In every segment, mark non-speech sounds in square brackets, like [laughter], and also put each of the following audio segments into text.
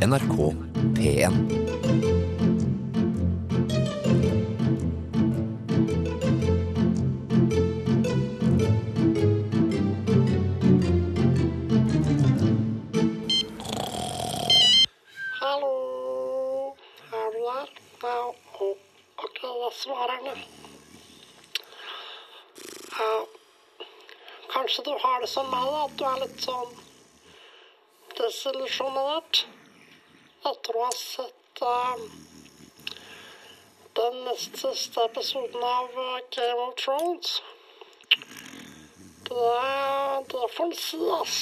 NRK P1. Hallo, er du der? Ok, jeg svarer kanskje du har det som meg, at du er litt sånn desillusjonert etter å ha sett uh, den nest siste episoden av eh, Game of Thrones. Det, det får en si, ass.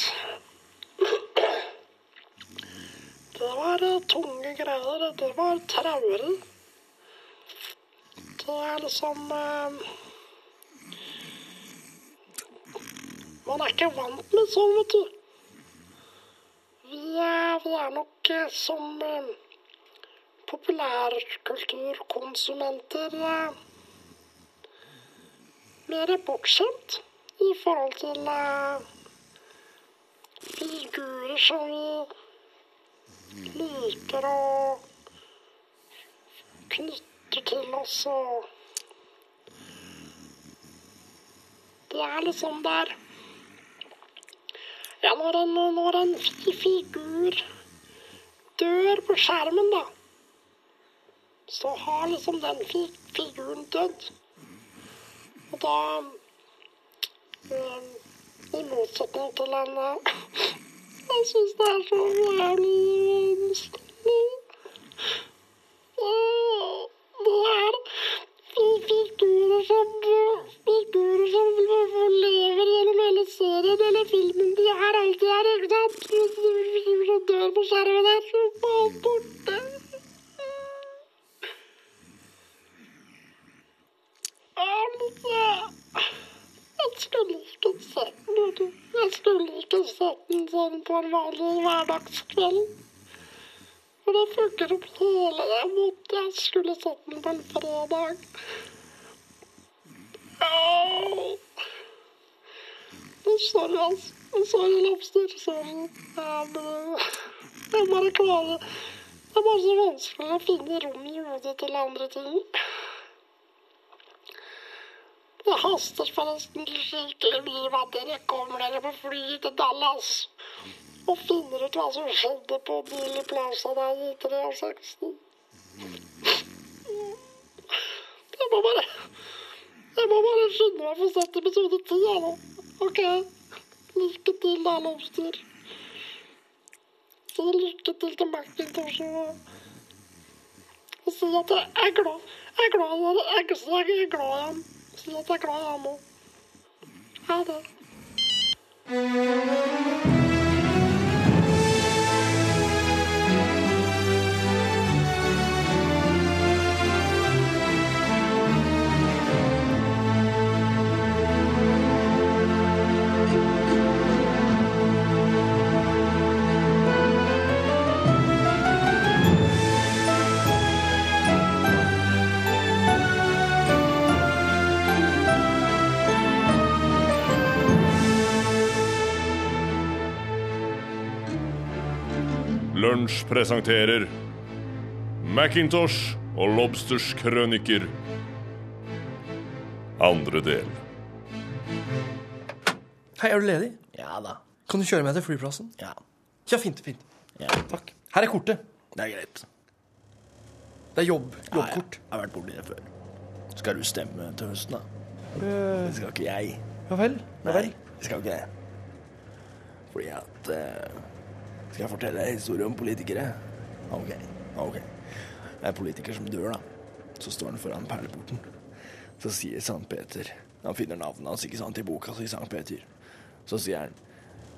Det var eh, tunge greier. Det var traurig. Det er liksom eh, Man er ikke vant med sånn, vet du. Vi er, vi er nok eh, som eh, populærkulturkonsumenter eh, mer bortskjemt i forhold til figurer som vi liker å knytte til oss og Det er liksom der Ja, når en, når en figur. Dør på skjermen, da, så har liksom den fi figuren dødd. Og da eh, I motsetning til en eh, Jeg syns det er så jævlig som dør der, så bare borte. Jeg skulle ikke sett den. Jeg sånn på en vanlig hverdagskveld. For det funker opp hele Jeg måtte jeg skulle sett den på en fredag. Sorry, altså. Sorry, Lobster. Sorry. Ja, men jeg bare klarer Det er bare så vanskelig å finne rom i hodet til andre ting. Det haster forresten skikkelig mye med at dere kommer dere på flyet til Dallas og finner ut hva som skjedde på Billy Plaza der i 63. Jeg må bare Jeg må bare skynde meg for å sette episode 10 her nå. OK. Lykke til, da, Lobster. Si lykke til til Macintosh og si at jeg er glad. Jeg er glad i deg. Jeg jeg er glad i ham. Si at jeg er glad i ham òg. Ha det. Lunsj presenterer Macintosh og Lobsters krøniker. Andre del. Hei, er du ledig? Ja da. Kan du kjøre meg til flyplassen? Ja. Ja, fint, fint. ja. Takk. Her er kortet. Det er greit. Det er jobb, Ja, jobbkort. Jeg har vært borti det før. Skal du stemme til høsten, da? Eh, Det skal ikke jeg. ja vel. Ja vel. jeg skal ikke jeg. Fordi at eh, Skal jeg fortelle en historie om politikere? OK. ok. Det er en politiker som dør, da. Så står han foran perleporten. Så sier Sankt Peter Han finner navnet hans ikke sant, i boka sier Sankt Peter. Så sier han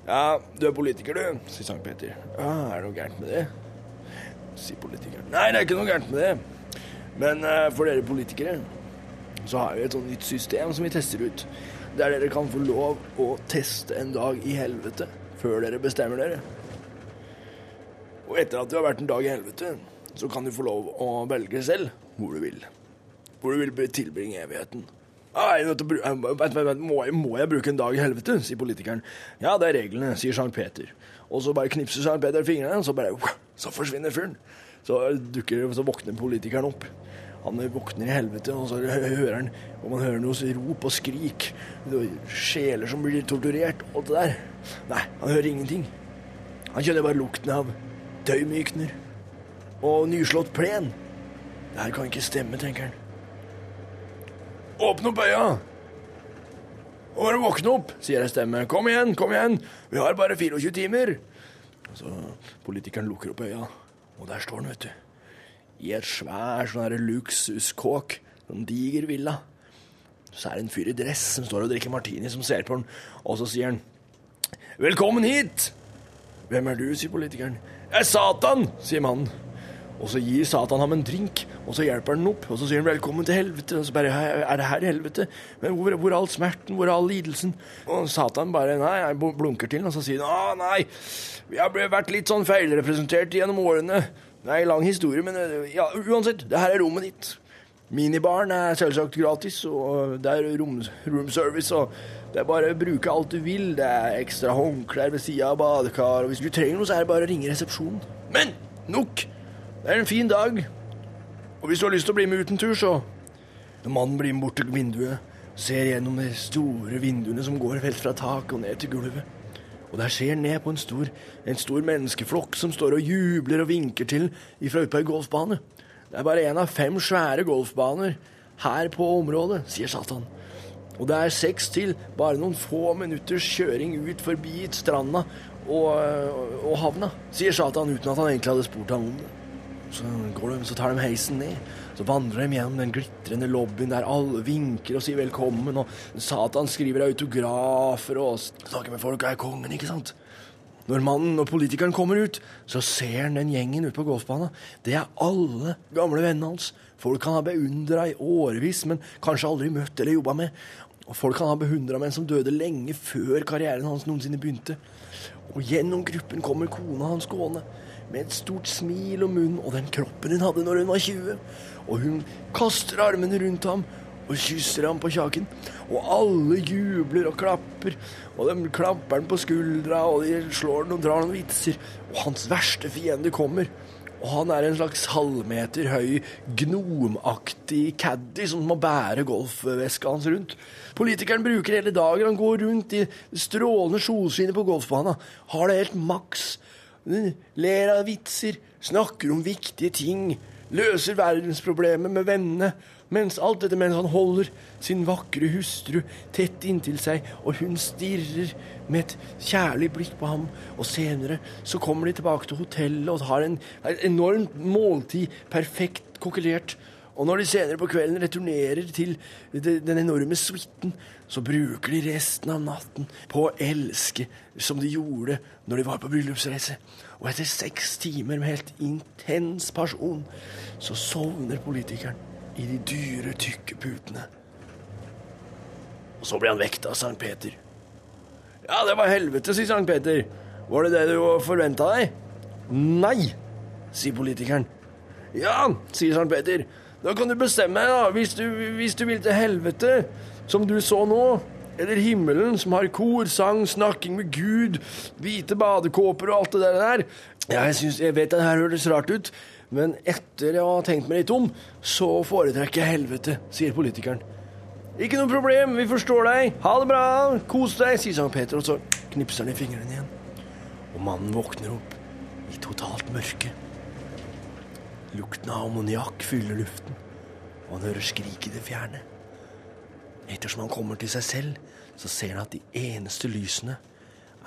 Ja, du er politiker, du, sier Sankt Peter. Ja, er det noe gærent med det? Sier politikeren. Nei, det er ikke noe gærent med det. Men uh, for dere politikere så har vi et sånt nytt system som vi tester ut. Der dere kan få lov å teste en dag i helvete før dere bestemmer dere. Og etter at du har vært en dag i helvete, så kan du få lov å velge selv hvor du vil. Hvor du vil tilbringe evigheten. «Ja, jeg er nødt til å bru- jeg- vent, vent, vent, må, må jeg bruke en dag i helvete, sier politikeren. Ja, det er reglene, sier Sankt Peter. Og så bare knipser Sankt Peter fingrene, og så bare Så forsvinner fyren. Så, dukker, så våkner politikeren opp. Han våkner i helvete, og så hører han Og man hører noe rop og skrik. Sjeler som blir torturert, og alt det der. Nei, han hører ingenting. Han kjenner bare lukten av tøymykner og nyslått plen. Det her kan ikke stemme, tenker han. Åpne opp øya! Og bare våkne opp, sier en stemme. Kom igjen, kom igjen! Vi har bare 24 timer. Så politikeren lukker opp øya, og der står han, vet du. I et svær sånn luksuskåk. Sånn diger villa. Så er det en fyr i dress som står og drikker martini, som ser på han, og så sier han Velkommen hit! Hvem er du, sier politikeren. Jeg er Satan, sier mannen. Og så gir Satan ham en drink, og så hjelper han opp. Og så sier han 'velkommen til helvete'. Og så bare 'er det her helvete'? Men hvor, hvor er all smerten? Hvor er all lidelsen? Og Satan bare 'nei', blunker til, og så sier han 'å nei, vi har vært litt sånn feilrepresentert gjennom årene'. Det er en lang historie, men ja, uansett, det her er rommet ditt. Minibaren er selvsagt gratis, og det er rom, service. og det er bare å bruke alt du vil. Det er ekstra håndklær ved sida av badekar, og hvis du trenger noe, så er det bare å ringe resepsjonen. Men nok! Det er en fin dag, og hvis du har lyst til å bli med ut en tur, så Når mannen blir med bort til vinduet, ser gjennom de store vinduene som går helt fra taket og ned til gulvet. Og der ser han ned på en stor, en stor menneskeflokk som står og jubler og vinker til ifra ute på ei golfbane. Det er bare én av fem svære golfbaner her på området, sier Satan. Og det er seks til, bare noen få minutters kjøring ut forbi stranda og, og havna, sier Satan uten at han egentlig hadde spurt ham om det. Så, går de, så tar de heisen ned, så vandrer de gjennom den glitrende lobbyen der alle vinker og sier velkommen, og Satan skriver autografer og snakker med folk og er kongen, ikke sant? Når mannen og politikeren kommer ut, så ser han den gjengen ute på golfbanen. Det er alle gamle vennene hans. Folk han har beundra i årevis, men kanskje aldri møtt eller jobba med. Og folk han har beundra, men som døde lenge før karrieren hans noensinne begynte. Og gjennom gruppen kommer kona hans gående med et stort smil om munnen og den kroppen hun hadde når hun var 20. Og hun kaster armene rundt ham og kysser ham på kjaken. Og alle jubler og klapper. Og de klapper han på skuldra, og de slår han og drar noen vitser. Og hans verste fiende kommer. Og han er en slags halvmeter høy, gnomaktig caddy som må bære golfveska hans rundt. Politikeren bruker hele dagen. Han går rundt i strålende solskinnet på golfbanen. Har det helt maks. Ler av vitser, snakker om viktige ting. Løser verdensproblemer med vennene. Mens alt dette mens han holder sin vakre hustru tett inntil seg, og hun stirrer med et kjærlig blikk på ham. Og senere så kommer de tilbake til hotellet og har en, et enormt måltid, perfekt kokkelert. Og når de senere på kvelden returnerer til den enorme suiten, så bruker de resten av natten på å elske som de gjorde når de var på bryllupsreise. Og etter seks timer med helt intens pasjon, så sovner politikeren i de dyre, tykke putene. Og så blir han vekt av Sankt Peter. Ja, det var helvete, sier Sankt Peter. Var det det du forventa deg? Nei, sier politikeren. Ja, sier Sankt Peter. Da kan du bestemme deg, da. Hvis du, hvis du vil til helvete, som du så nå. Eller himmelen, som har kor, sang, snakking med Gud, hvite badekåper og alt det der. Ja, jeg, synes, jeg vet det her høres rart ut, men etter jeg har tenkt meg litt om, så foretrekker jeg helvete, sier politikeren. Ikke noe problem, vi forstår deg. Ha det bra, kos deg, sier Sankt Peter, og så knipser han i fingrene igjen. Og mannen våkner opp i totalt mørke. Lukten av ammoniakk fyller luften, og han hører skrik i det fjerne. Ettersom han kommer til seg selv, så ser han at de eneste lysene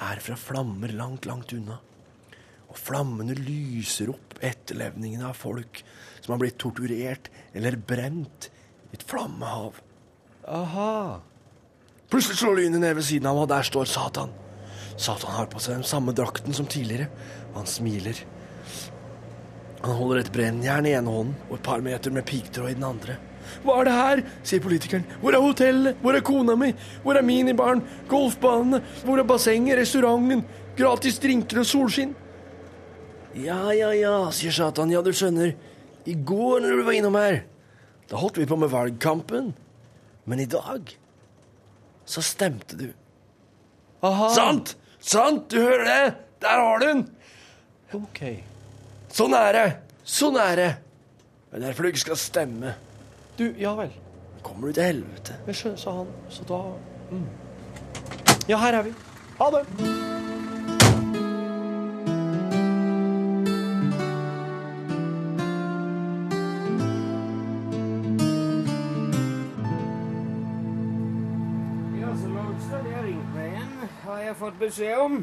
er fra flammer langt, langt unna. Og flammene lyser opp etterlevningene av folk som har blitt torturert eller brent i et flammehav. Aha. Plutselig slår lynet ned ved siden av ham, og der står Satan. Satan har på seg den samme drakten som tidligere, og han smiler. Han holder et brennjern i ene hånden og et par meter med piggtråd i den andre. Hva er det her? sier politikeren. Hvor er hotellet? Hvor er kona mi? Hvor er minibaren? Golfbanene? Hvor er bassenget? Restauranten? Gratis drinker og solskinn? Ja, ja, ja, sier Satan. Ja, du skjønner. I går når du var innom her, da holdt vi på med valgkampen. Men i dag så stemte du. Aha. Sant! Sant! Du hører det? Der har du den! OK. Sånn er det, sånn er Det er derfor du ikke skal stemme. Du, ja vel. Kommer du til helvete? Jeg skjønner, sa han. Så da mm. Ja, her er vi. Ha det. Beskjed om.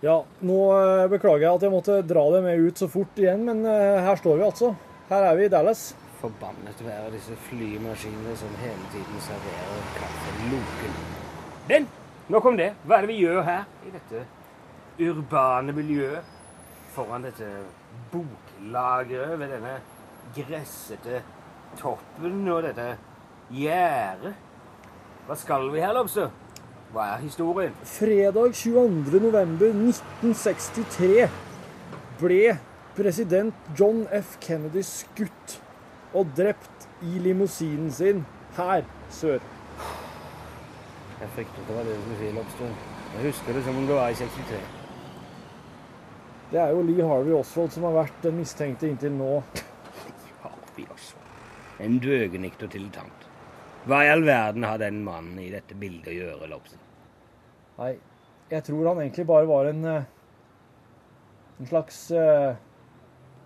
Ja, nå eh, beklager jeg at jeg måtte dra det med ut så fort igjen, men eh, her står vi altså. Her er vi i Dallas. Forbannet være disse flymaskinene som hele tiden serverer kaffe loken. Men nok om det. Hva er det vi gjør her i dette urbane miljøet? Foran dette boklageret ved denne gressete toppen og dette gjerdet. Hva skal vi her, Lobster? Hva er historien? Fredag 22. november 1963 ble president John F. Kennedy skutt og drept i limousinen sin her sør. Jeg fryktet det var det du skulle si, Jeg husker det som om det var i 63. Det er jo Lee Harvey Oswald som har vært den mistenkte inntil nå. [laughs] Harvey Oswald. En døgenikt og dilettant. Hva i all verden har den mannen i dette bildet å gjøre, Lobster? Nei, jeg tror han egentlig bare var en eh, En slags uh...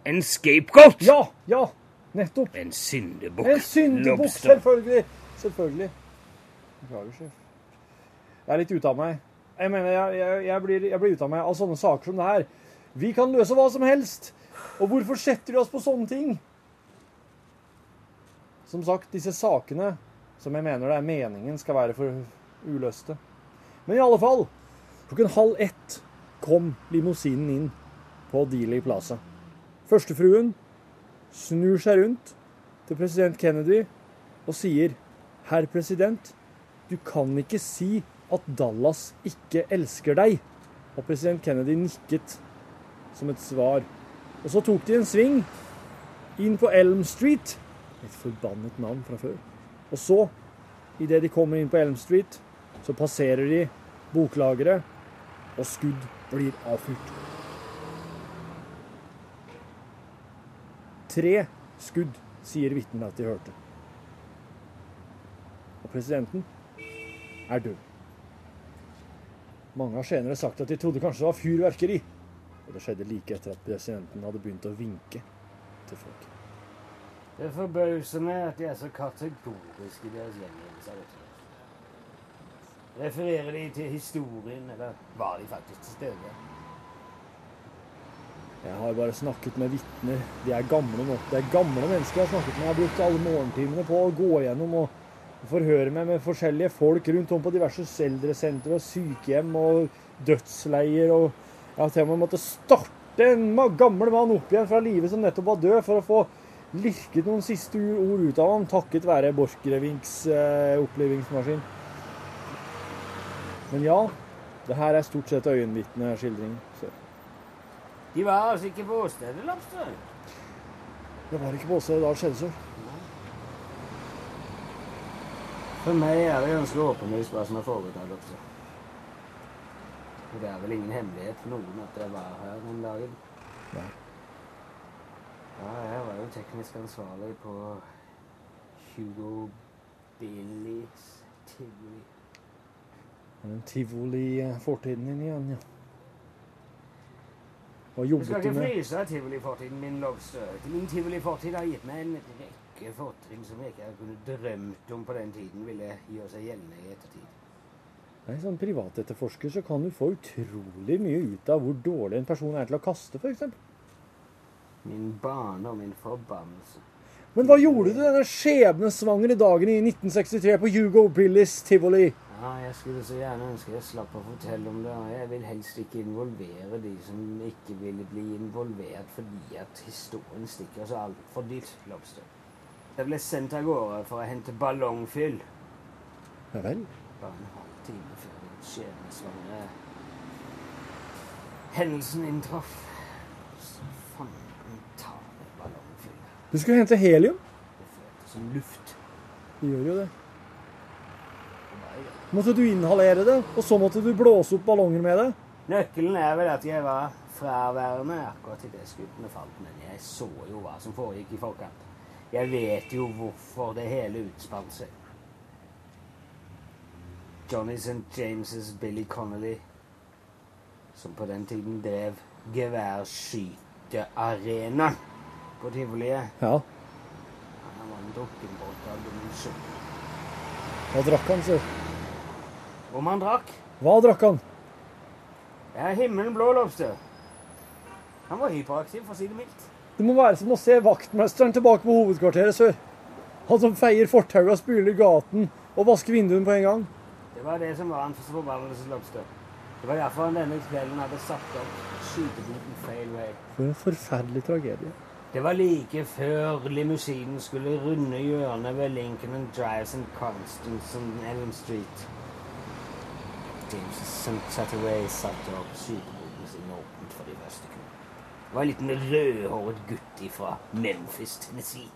En scapegoat! Ja! Ja! Nettopp! En syndebukk. En syndebukk, selvfølgelig! Selvfølgelig. Beklager, sjef. Jeg er litt ute av meg. Jeg mener, jeg, jeg, jeg, blir, jeg blir ute av meg av sånne saker som det her. Vi kan løse hva som helst. Og hvorfor setter de oss på sånne ting? Som sagt, disse sakene som jeg mener det er meningen skal være for uløste. Men i alle fall, klokken halv ett kom limousinen inn på Dealey Plaza. Førstefruen snur seg rundt til president Kennedy og sier Herr president, du kan ikke si at Dallas ikke elsker deg. Og president Kennedy nikket som et svar. Og så tok de en sving inn på Elm Street. Et forbannet navn fra før. Og så, idet de kommer inn på Elm Street, så passerer de boklageret, og skudd blir avfyrt. Tre skudd, sier vitnene at de hørte. Og presidenten er død. Mange har senere sagt at de trodde kanskje det var fyrverkeri. Og det skjedde like etter at presidenten hadde begynt å vinke til folk. Det forbauser meg at de er så kategoriske i deres gjengivelse av dette. Refererer de til historien, eller var de faktisk til stede? Jeg har bare snakket med vitner. De er gamle nå. Det er gamle mennesker jeg har snakket med. Jeg har brukt alle morgentimene på å gå gjennom og forhøre meg med forskjellige folk rundt om på diverse eldresentre og sykehjem og dødsleier. Og jeg har til og med måttet starte en gammel mann opp igjen fra livet som nettopp var død, for å få lirket noen siste ord ut av ham, takket være Borchgrevinks eh, opplivingsmaskin. Men ja, det her er stort sett øyenvitneskildring. De var altså ikke på åstedet, Lobster. Det var ikke på åstedet da det skjedde, så. For meg er det ganske åpenlyst hva som er foregått her. Og det er vel ingen hemmelighet for noen at jeg var her den dagen. Nei. Ja, jeg var jo teknisk ansvarlig på Hugo Billys tivoli. Den tivoli-fortiden din igjen, ja. Hva Du jobbet skal ikke fryse tivolifortiden min, Lobster. Min tivolifortid har gitt meg en rekke fortrinn som jeg ikke hadde drømt om på den tiden ville gjøre seg gjeldende i ettertid. Nei, Som privatetterforsker så kan du få utrolig mye ut av hvor dårlig en person er til å kaste, f.eks. Min bane og min forbannelse. Men hva gjorde du denne skjebnesvangre dagen i 1963 på Hugo Billies tivoli? Ja, jeg skulle så gjerne ønske jeg slapp å fortelle om det. Jeg vil helst ikke involvere de som ikke ville bli involvert fordi at historien stikker så altfor dypt, Lobster. Jeg ble sendt av gårde for å hente ballongfyll. Ja vel. Bare en halv time før den skjebnesvangre hendelsen inntraff. Du skulle hente helium? Som luft. Det gjør jo det. måtte du inhalere det, og så måtte du blåse opp ballonger med det. Nøkkelen er vel at jeg var fraværende akkurat idet skuddene falt, men jeg så jo hva som foregikk i forkant. Jeg vet jo hvorfor det hele utspant seg. Johnny St. James' Billy Connolly, som på den tiden drev geværskytearenaen på tivoliet, Ja, han var en drukkenbolt av dimensjon. hva drakk han, sør? Om han drakk? Hva drakk han? Ja, himmelen blå, Lobster. Han var hyperaktiv, for å si det mildt. Det må være som å se vaktmesteren tilbake på hovedkvarteret, sør. Han som feier fortauet, spyler gaten og vasker vinduene på en gang. Det var det som var hans forbannelse, Lobster. Det var derfor han denne kvelden hadde satt opp skytebåten feil vei. For en forferdelig tragedie. Det var like før limousinen skulle runde hjørnet ved Lincoln Drives and Constance and Elm Street. James St. satt satte opp skyteboten sin åpent for de første kuene. Det var en liten rødhåret gutt fra Memphis, Tennessee.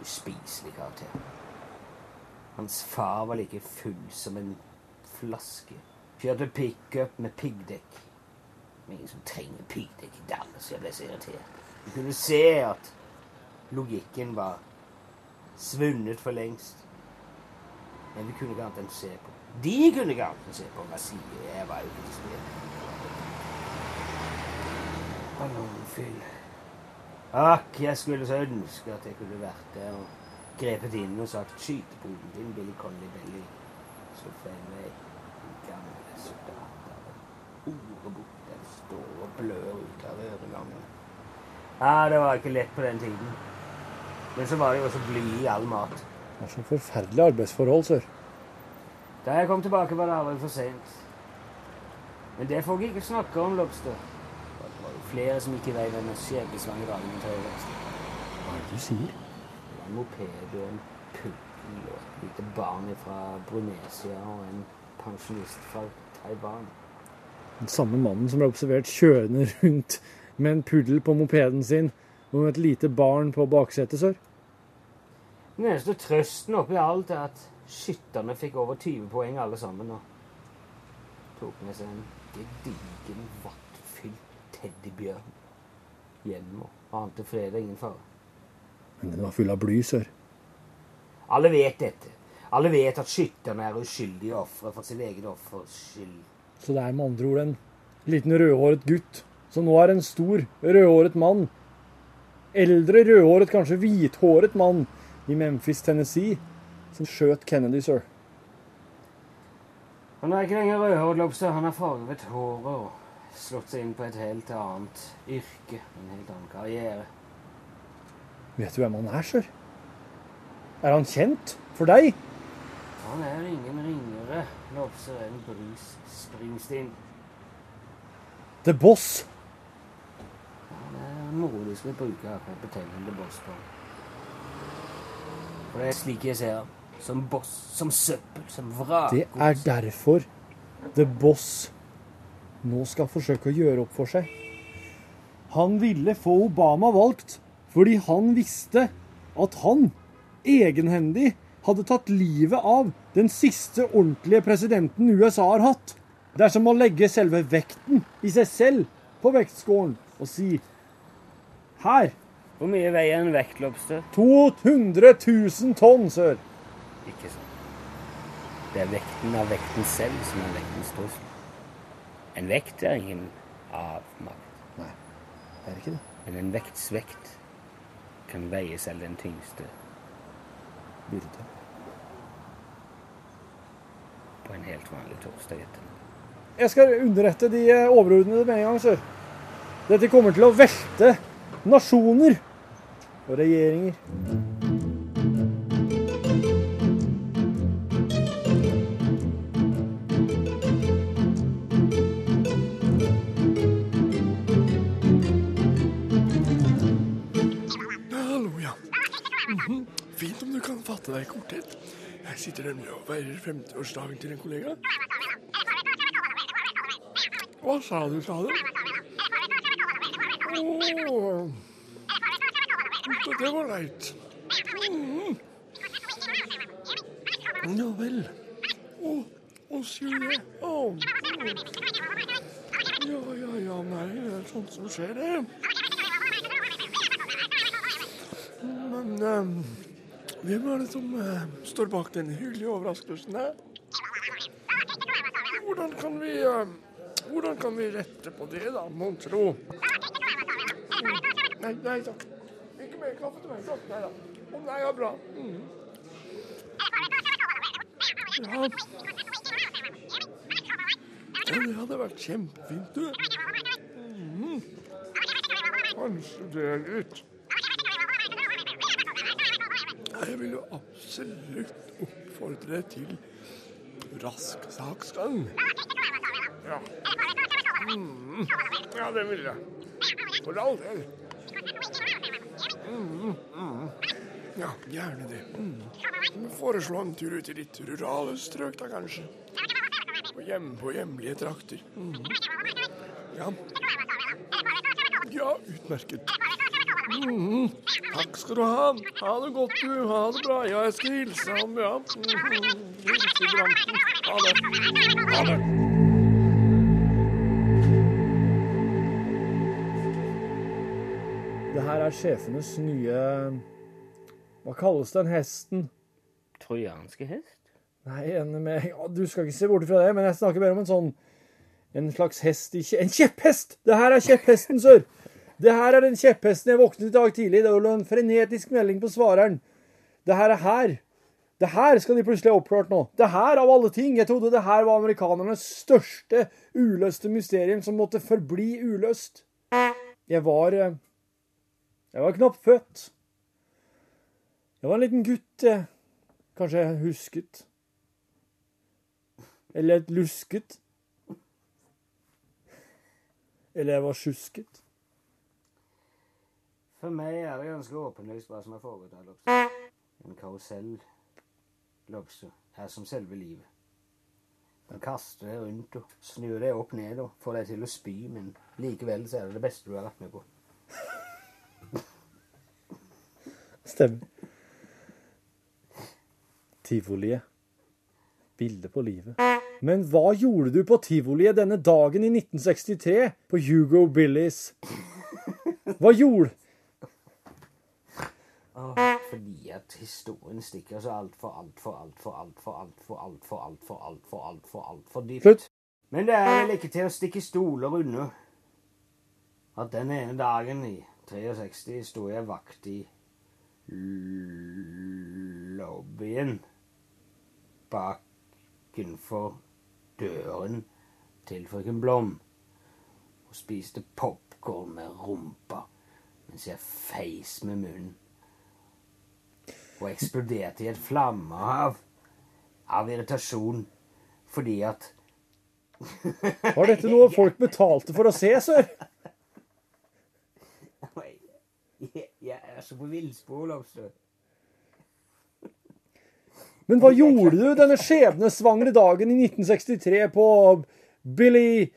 Uspiselig karakter. Hans far var like full som en flaske. Kjørte pickup med piggdekk. Ingen som trenger piggdekk i Dallas, jeg ble så irritert. Du kunne se at logikken var svunnet for lengst. Men vi kunne ikke annet enn se på. De kunne ikke annet enn se på hva sier jeg var jo ikke stede. Ballongfyll. Akk, jeg skulle så ønske at jeg kunne vært der og grepet inn og sagt skytepoden din, Billy Conley Belly. Så feil vei. Gamle soldaten. Ordet borte. den står og blør ut av øregangen. Ja, det var ikke lett på den tiden. Men så var det jo også bly i all mat. Det er så forferdelige arbeidsforhold, sør. Da jeg kom tilbake, var det aldri for sent. Men det får jeg ikke snakke om, Lobster. Det var jo flere som gikk i vei denne skjebnesvange dagen min til høyre. Hva er det du sier? Det var en moped og en puddel og et lite barn fra Brunesia og en pensjonist fra Taiwan. Den samme mannen som ble observert kjørende rundt med en puddel på mopeden sin og med et lite barn på baksetet, sør. Den eneste trøsten oppi alt er at skytterne fikk over 20 poeng alle sammen og tok med seg en gedigen, vattfylt teddybjørn hjem og ante fred og ingen fare. Men den var full av bly, sør. Alle vet dette. Alle vet at skytterne er uskyldige ofre for sin egen offers skyld. Så det er med andre ord en liten rødhåret gutt som nå er en stor, rødhåret mann. Eldre, rødhåret, kanskje hvithåret mann i Memphis, Tennessee, som skjøt Kennedy, sir. Han er ikke lenger rødhåret lobster. Han har farget håret og slått seg inn på et helt annet yrke. En helt annen karriere. Vet du hvem han er, sir? Er han kjent for deg? Han er ingen ringere lobster enn Bruce Springsteen. The Boss. Moro du skal bruke akkurat betegnelsen Boss på. For det er slik jeg ser. Som boss, som søppel, som vrak. Det er derfor The Boss nå skal forsøke å gjøre opp for seg. Han ville få Obama valgt fordi han visste at han egenhendig hadde tatt livet av den siste ordentlige presidenten USA har hatt. Det er som å legge selve vekten i seg selv på vektskålen og si Her Hvor mye veier en vektlobster? 200 000 tonn, sør. Ikke sant. Det er vekten av vekten selv som er vektens trussel. En vekt er ingen avmakt. Det er ikke det. Men en vekts vekt kan veie selv den tyngste Byrde. på en helt vanlig torsdag ettermiddag. Jeg skal underrette de overordnede med en gang, sør. Dette kommer til å velte nasjoner og regjeringer. Hallo, ja. Mhm. Fint om du kan fatte deg i korthet. Jeg sitter nemlig og feirer 50-årsdagen til en kollega. Hva sa du, sa du? Så det var leit. Mhm. Ja vel. Å, å, sier det? Å. Ja, ja, ja, nei, det er sånt som skjer, det. Men um, hvem er det som uh, står bak den hyggelige overraskelsen her? Hvordan kan vi uh, Hvordan kan vi rette på det, da, mon tro? Nei, nei takk. Ikke mer kaffe til meg. Takk. Nei da. Å nei, ja, bra. Mm. Ja. ja, det hadde vært kjempefint, du. Mm. Kanskje det greit. Jeg vil jo absolutt oppfordre til rask saksgang. Ja. Mm. Ja, det vil jeg. For all del. Ja, gjerne det. Foreslå en tur ut i litt rurale strøk, da kanskje. Og hjem, på hjemlige trakter. Ja. Ja, utmerket. Mm. Takk skal du ha. Ha det godt, du. Ha det bra. Ja, jeg skal hilse ham, ja. Hilse Bramten. Ha det. Ha det. Er sjefenes nye Hva kalles den hesten? Trojanske hest? Nei, en med ja, Du skal ikke se bort fra det, men jeg snakker mer om en sånn En slags hest i. En kjepphest! Det her er kjepphesten, sør! Det her er den kjepphesten jeg våknet i dag tidlig. Det lå en frenetisk melding på svareren. Det her er her. Det her skal de plutselig ha oppklart nå. Det her av alle ting. Jeg trodde det her var amerikanernes største uløste mysterium som måtte forbli uløst. Jeg var eh, Jeg var knapt født. Jeg var en liten gutt. Kanskje jeg husket. Eller et lusket. Eller jeg var sjusket. For meg er det ganske åpenlyst hva som er foregått her, Lobster. En karusell, Lobster, er som selve livet. Den kaster deg rundt og snur deg opp ned og får deg til å spy, men likevel så er det det beste du har vært med på. Stemmer. Tivoliet. Bilde på livet. Men hva gjorde du på tivoliet denne dagen i 1963 på Hugo Billies? Hva gjorde Fordi at historien stikker så altfor, altfor, altfor, altfor, altfor, altfor, altfor, altfor, altfor, altfor dypt. Slutt. Men det er vel ikke til å stikke stoler unna at den ene dagen i 63 sto jeg vakt i lobbyen bakenfor døren til frøken Blom og spiste popkorn med rumpa mens jeg feis med munnen og eksploderte i et flammehav av irritasjon fordi at [laughs] Var dette noe folk betalte for å se, sør? [laughs] Jeg, er så på villspor, Lobster. [laughs] Men hva gjorde du denne skjebnesvangre dagen i 1963 på Billy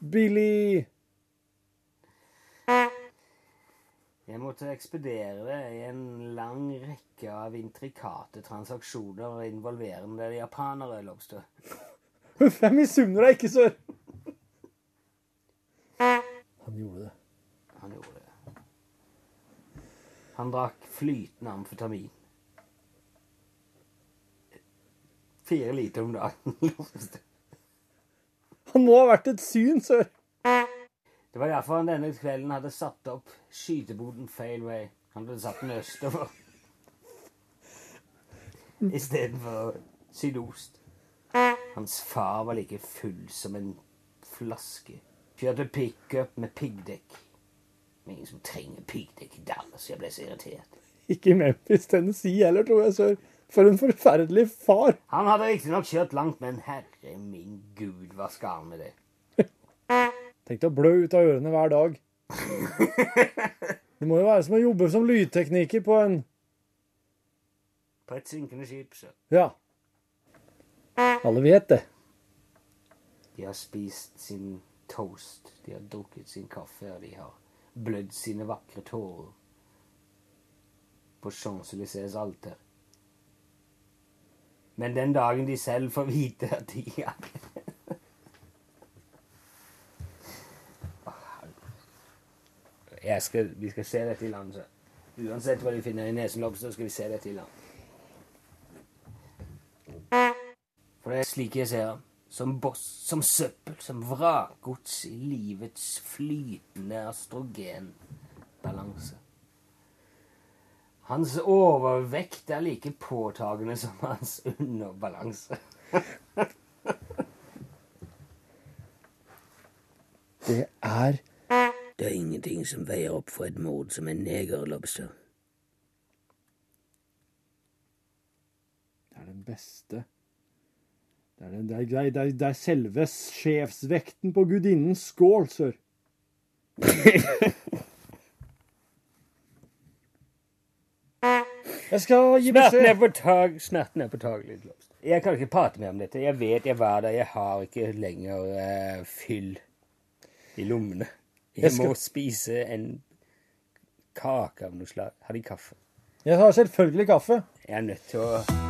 Billy Jeg måtte ekspedere i en lang rekke av intrikate transaksjoner involverende japanere, Lobster. [laughs] Huff, jeg misunner deg ikke, sør. [laughs] Han gjorde det. Han gjorde det. Han drakk flytende amfetamin. Fire liter om dagen. [laughs] Han må ha vært et syn, sør. Det var derfor han denne kvelden hadde satt opp skyteboden feil vei. Han hadde satt den østover istedenfor sydost. Hans far var like full som en flaske. Kjørte pickup med piggdekk. Men ingen som trenger piggdekk i Dallas. Jeg ble så irritert. Ikke Memphis, Tennessee heller, tror jeg, sør. For en forferdelig far. Han hadde riktignok kjørt langt, men herre min gud, hva skal han med det? [laughs] Tenk deg å blø ut av ørene hver dag. Det må jo være som å jobbe som lydtekniker på en På et synkende skip, så. Ja. Alle vet det. De har spist sin toast, de har drukket sin kaffe, og de har blødd sine vakre tårer på Champs-Élysées alter. Men den dagen de selv får vite at de ja. Jeg skal, vi skal se dette i land, så. Uansett hva de finner i nesenlobster, skal vi se dette i land. For det er slik jeg ser ham. Som boss, som søppel, som vrakgods i livets flytende astrogenbalanse. Hans overvekt er like påtagende som hans underbalanse. [laughs] Det er Det er ingenting som veier opp for et mord som en negerlobster. Det er den beste. Det er, det, er, det, er, det er selve sjefsvekten på gudinnens skål, sør. [laughs] Jeg skal gi er beskjed. Smerten er på litt lobster. Jeg kan ikke prate mer om dette. Jeg vet jeg var der. Jeg har ikke lenger uh, fyll i lommene. Jeg, Jeg skal- må spise en kake av noe slag. Har de kaffe? Jeg har selvfølgelig kaffe. Jeg er nødt til å